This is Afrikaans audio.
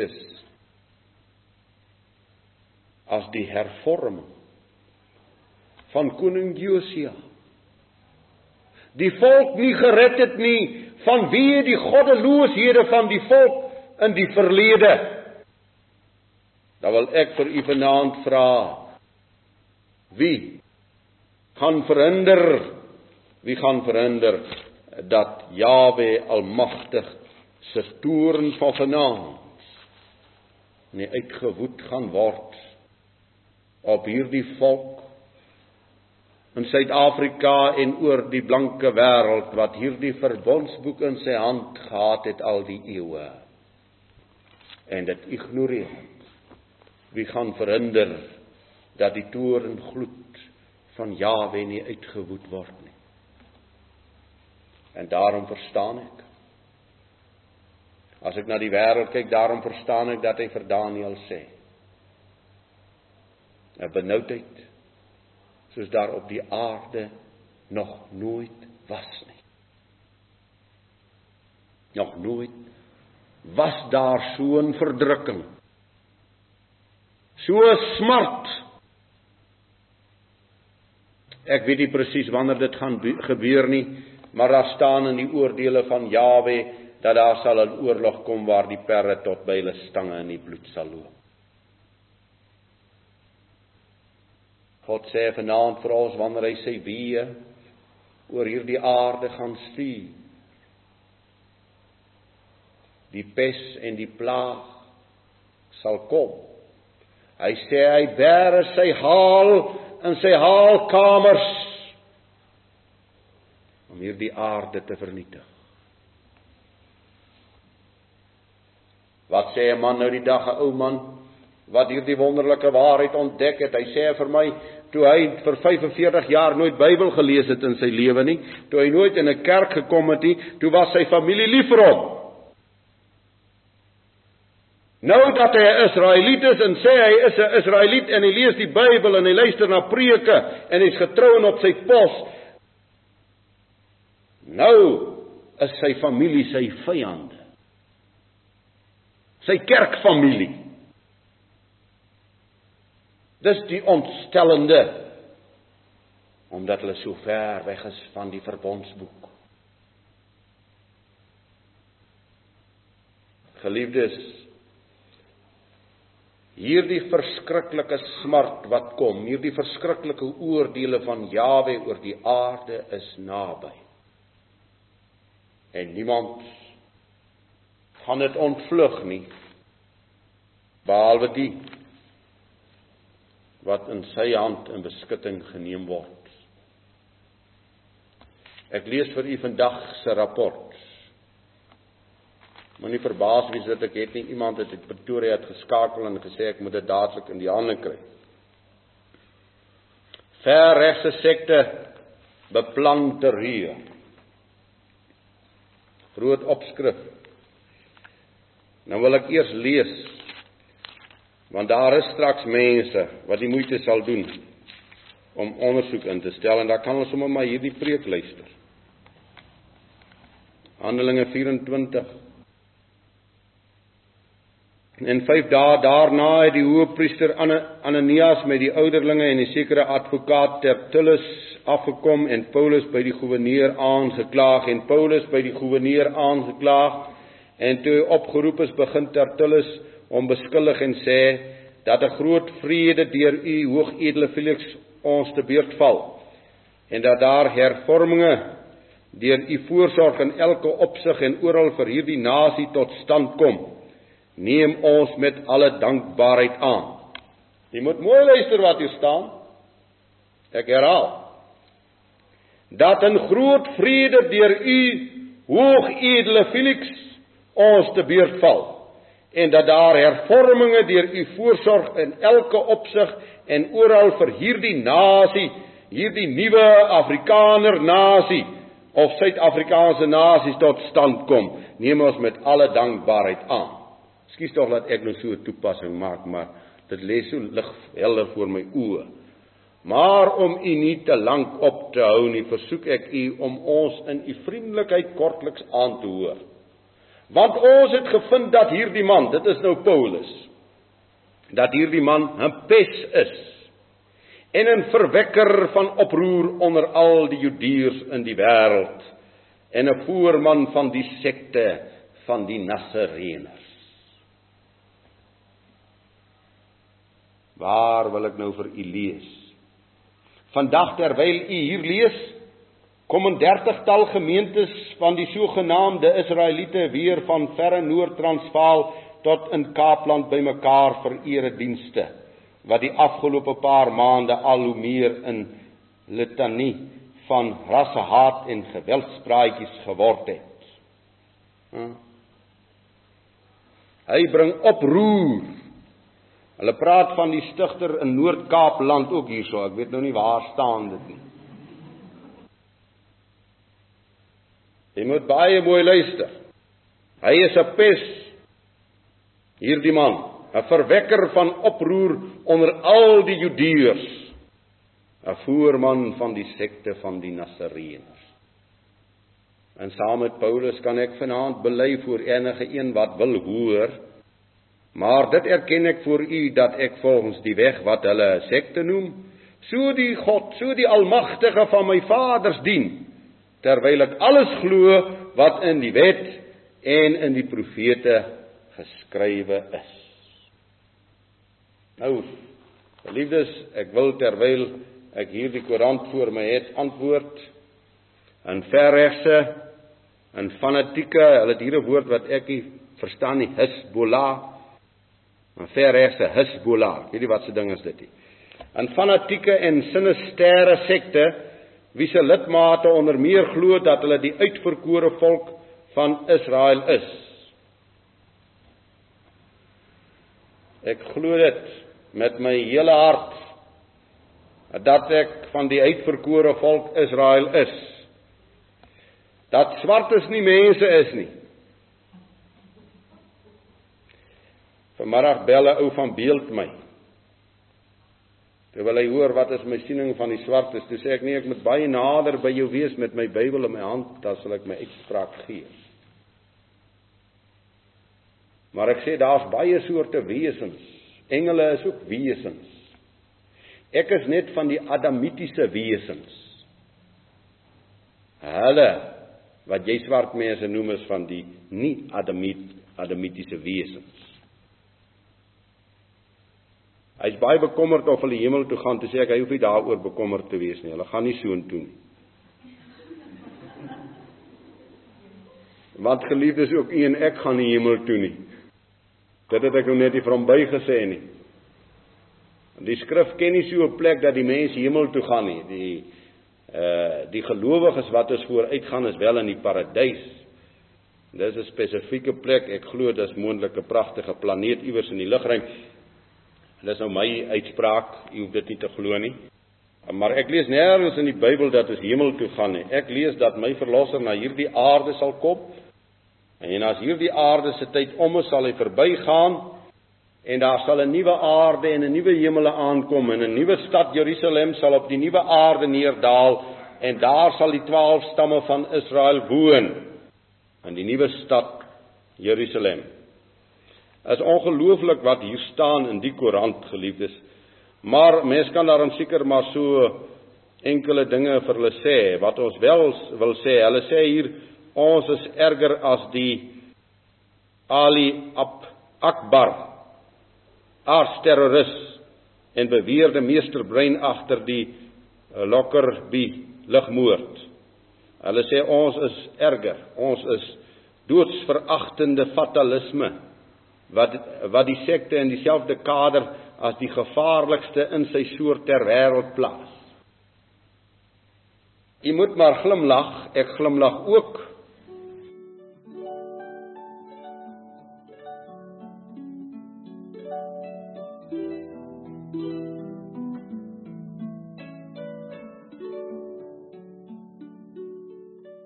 geliefdes as die hervorming van koning Josia. Die volk nie gered het nie vanweë die goddelooshede van die volk in die verlede. Dan wil ek vir u vanaand vra wie gaan verhinder wie gaan verhinder dat Jawe almagtig se toorn van vanaand nie uitgewoed gaan word op hierdie volk in Suid-Afrika en oor die blanke wêreld wat hierdie verbondsboek in sy hand gehad het al die eeue. En dit ignoreer. Wie gaan verhinder dat die toorn gloed van Jawe nie uitgewoed word nie? En daarom verstaan ek as ek na die wêreld kyk daarom verstaan ek dat hy vir Daniël sê 'n benoudheid soos daar op die aarde nog nooit was nie. Nog nooit was daar so 'n verdrukking. So smart. Ek weet nie presies wanneer dit gaan gebeur nie, maar daar staan in die oordeele van Jawe dat daar sal 'n oorlog kom waar die perre tot by hulle stange in die bloed sal loop. God sê vanaand vir ons wanneer hy sê wie oor hierdie aarde gaan stuur. Die pes en die plaag sal kom. Hy sê hy bære sy haal in sy haalkamers om hierdie aarde te vernietig. Wat sê 'n man nou die dag 'n ou man wat hierdie wonderlike waarheid ontdek het? Hy sê vir my toe hy vir 45 jaar nooit Bybel gelees het in sy lewe nie, toe hy nooit in 'n kerk gekom het nie, toe was sy familie lief vir hom. Nou dat hy 'n Israeliet is en sê hy is 'n Israeliet en hy lees die Bybel en hy luister na preke en hy's getrou en op sy pos. Nou is sy familie sy vyande. Sy kerkfamilie. Dis die ontstellende omdat hulle so ver weg is van die verbondsboek. Geliefdes, hierdie verskriklike smart wat kom, hierdie verskriklike oordeele van Jawe oor die aarde is naby. En niemand gaan dit ontvlug nie behalwe die wat in sy hand in beskutting geneem word. Ek lees vir u vandag se rapport. Moenie verbaas wees dat ek het nie iemand het uit Pretoria het geskakel en gesê ek moet dit dadelik in die hande kry. Verregse sekte beplan terreur. Groot opskrif. Nou wil ek eers lees want daar is straks mense wat die moeite sal doen om ondersoek in te stel en dan kan ons sommer maar hierdie preek luister. Handelinge 24 En 5 dae daarna het die hoofpriester Ananias met die ouderlinge en die sekere advokaat Tertullus afgekom en Paulus by die goewerneur aangeklaag en Paulus by die goewerneur aangeklaag en toe opgeroep is begin Tertullus hom beskuldig en sê dat 'n groot vrede deur u hoogedele Felix ons te beurt val en dat daar hervorminge deur u voorsorg in elke opsig en oral vir hierdie nasie tot stand kom neem ons met alle dankbaarheid aan. Jy moet mooi luister wat hier staan. Ek herhaal. Dat 'n groot vrede deur u hoogedele Felix ons te beurt val en dat daar hervorminge deur u voorsorg in elke opsig en oral vir hierdie nasie, hierdie nuwe Afrikaner nasie of Suid-Afrikaanse nasies tot stand kom, neem ons met alle dankbaarheid aan. Ekskuus tog dat ek nou so 'n toepassing maak, maar dit lê so lig helder voor my oë. Maar om u nie te lank op te hou nie, versoek ek u om ons in u vriendelikheid kortliks aan te hoor Want ons het gevind dat hierdie man, dit is nou Paulus, dat hierdie man 'n pes is en 'n verwekker van oproer onder al die Judeërs in die wêreld en 'n voorman van die sekte van die Nasareeners. Waar wil ek nou vir u lees? Vandag terwyl u hier lees, kom 'n 30-tal gemeentes van die sogenaamde Israeliete weer van verre Noord-Transvaal tot in Kaapland bymekaar vir eredienste wat die afgelope paar maande al hoe meer in litanie van rassehaat en geweldspraatjies geword het. Hm. Hy bring oproer. Hulle praat van die stigter in Noord-Kaap land ook hierso. Ek weet nou nie waar staan dit nie. Jy moet baie mooi luister. Hy is 'n pes. Hierdie man, 'n verwekker van oproer onder al die Judeërs. 'n Voorman van die sekte van die Nasareeners. En saam met Paulus kan ek vanaand bely voor enige een wat wil hoor. Maar dit erken ek voor u dat ek volgens die weg wat hulle sekte noem, so die God, so die almagtige van my vaders dien, terwyl ek alles glo wat in die wet en in die profete geskrywe is. Nou, geliefdes, ek wil terwyl ek hierdie koerant voor my het antwoord in verregse in fanatieke, hulle het hier 'n woord wat ek nie verstaan nie, Hezbollah. 'n Verregse Hezbollah. Weet jy wat se ding is dit nie? 'n Fanatieke en sinistere sekte wie se lidmate onder meer glo dat hulle die uitverkore volk van Israel is. Ek glo dit met my hele hart dat ek van die uitverkore volk Israel is dat swartes nie mense is nie. Vanmiddag bel 'n ou van beeld my. Terwyl hy hoor wat is my siening van die swartes, toe sê ek nee, ek moet baie nader by jou wees met my Bybel in my hand, dan sal ek my uitspraak gee. Maar ek sê daar's baie soorte wesens. Engele is ook wesens. Ek is net van die adamitiese wesens. Hulle wat jy swart mense noem is van die nie adamit adamitiese wesens. Hy's baie bekommerd of hulle hemel toe gaan, toe sê ek hy hoef nie daaroor bekommerd te wees nie. Hulle gaan nie soontoe nie. Want geliefdes ook u en ek gaan nie hemel toe nie. Dit het ek nou net nie van by gesê nie. Die skrif ken nie so 'n plek dat die mense hemel toe gaan nie. Die uh die gelowiges wat ons vooruitgaan is wel in die paradys. Dis 'n spesifieke plek. Ek glo dis moontlik 'n pragtige planeet iewers in die lugruim. Dis nou my uitspraak. U hoef dit nie te glo nie. Maar ek lees nêrens in die Bybel dat ons hemel toe gaan nie. Ek lees dat my verlosser na hierdie aarde sal kom. En as hierdie aarde se tyd om is, sal hy verbygaan en daar sal 'n nuwe aarde en 'n nuwe hemele aankom en 'n nuwe stad Jerusalem sal op die nuwe aarde neerddaal en daar sal die 12 stamme van Israel woon in die nuwe stad Jerusalem. Is ongelooflik wat hier staan in die koerant geliefdes. Maar mense kan daarom seker maar so enkele dinge vir hulle sê wat ons wel wil sê. Hulle sê hier ons is erger as die Ali Akbar aardsterroris en beweerde meesterbrein agter die eh, Lockerbie lugmoord. Hulle sê ons is erger. Ons is doodsveragtende fatalisme wat wat die sekte in dieselfde kader as die gevaarlikste in sy soort ter wêreld plaas. Jy moet maar glimlag, ek glimlag ook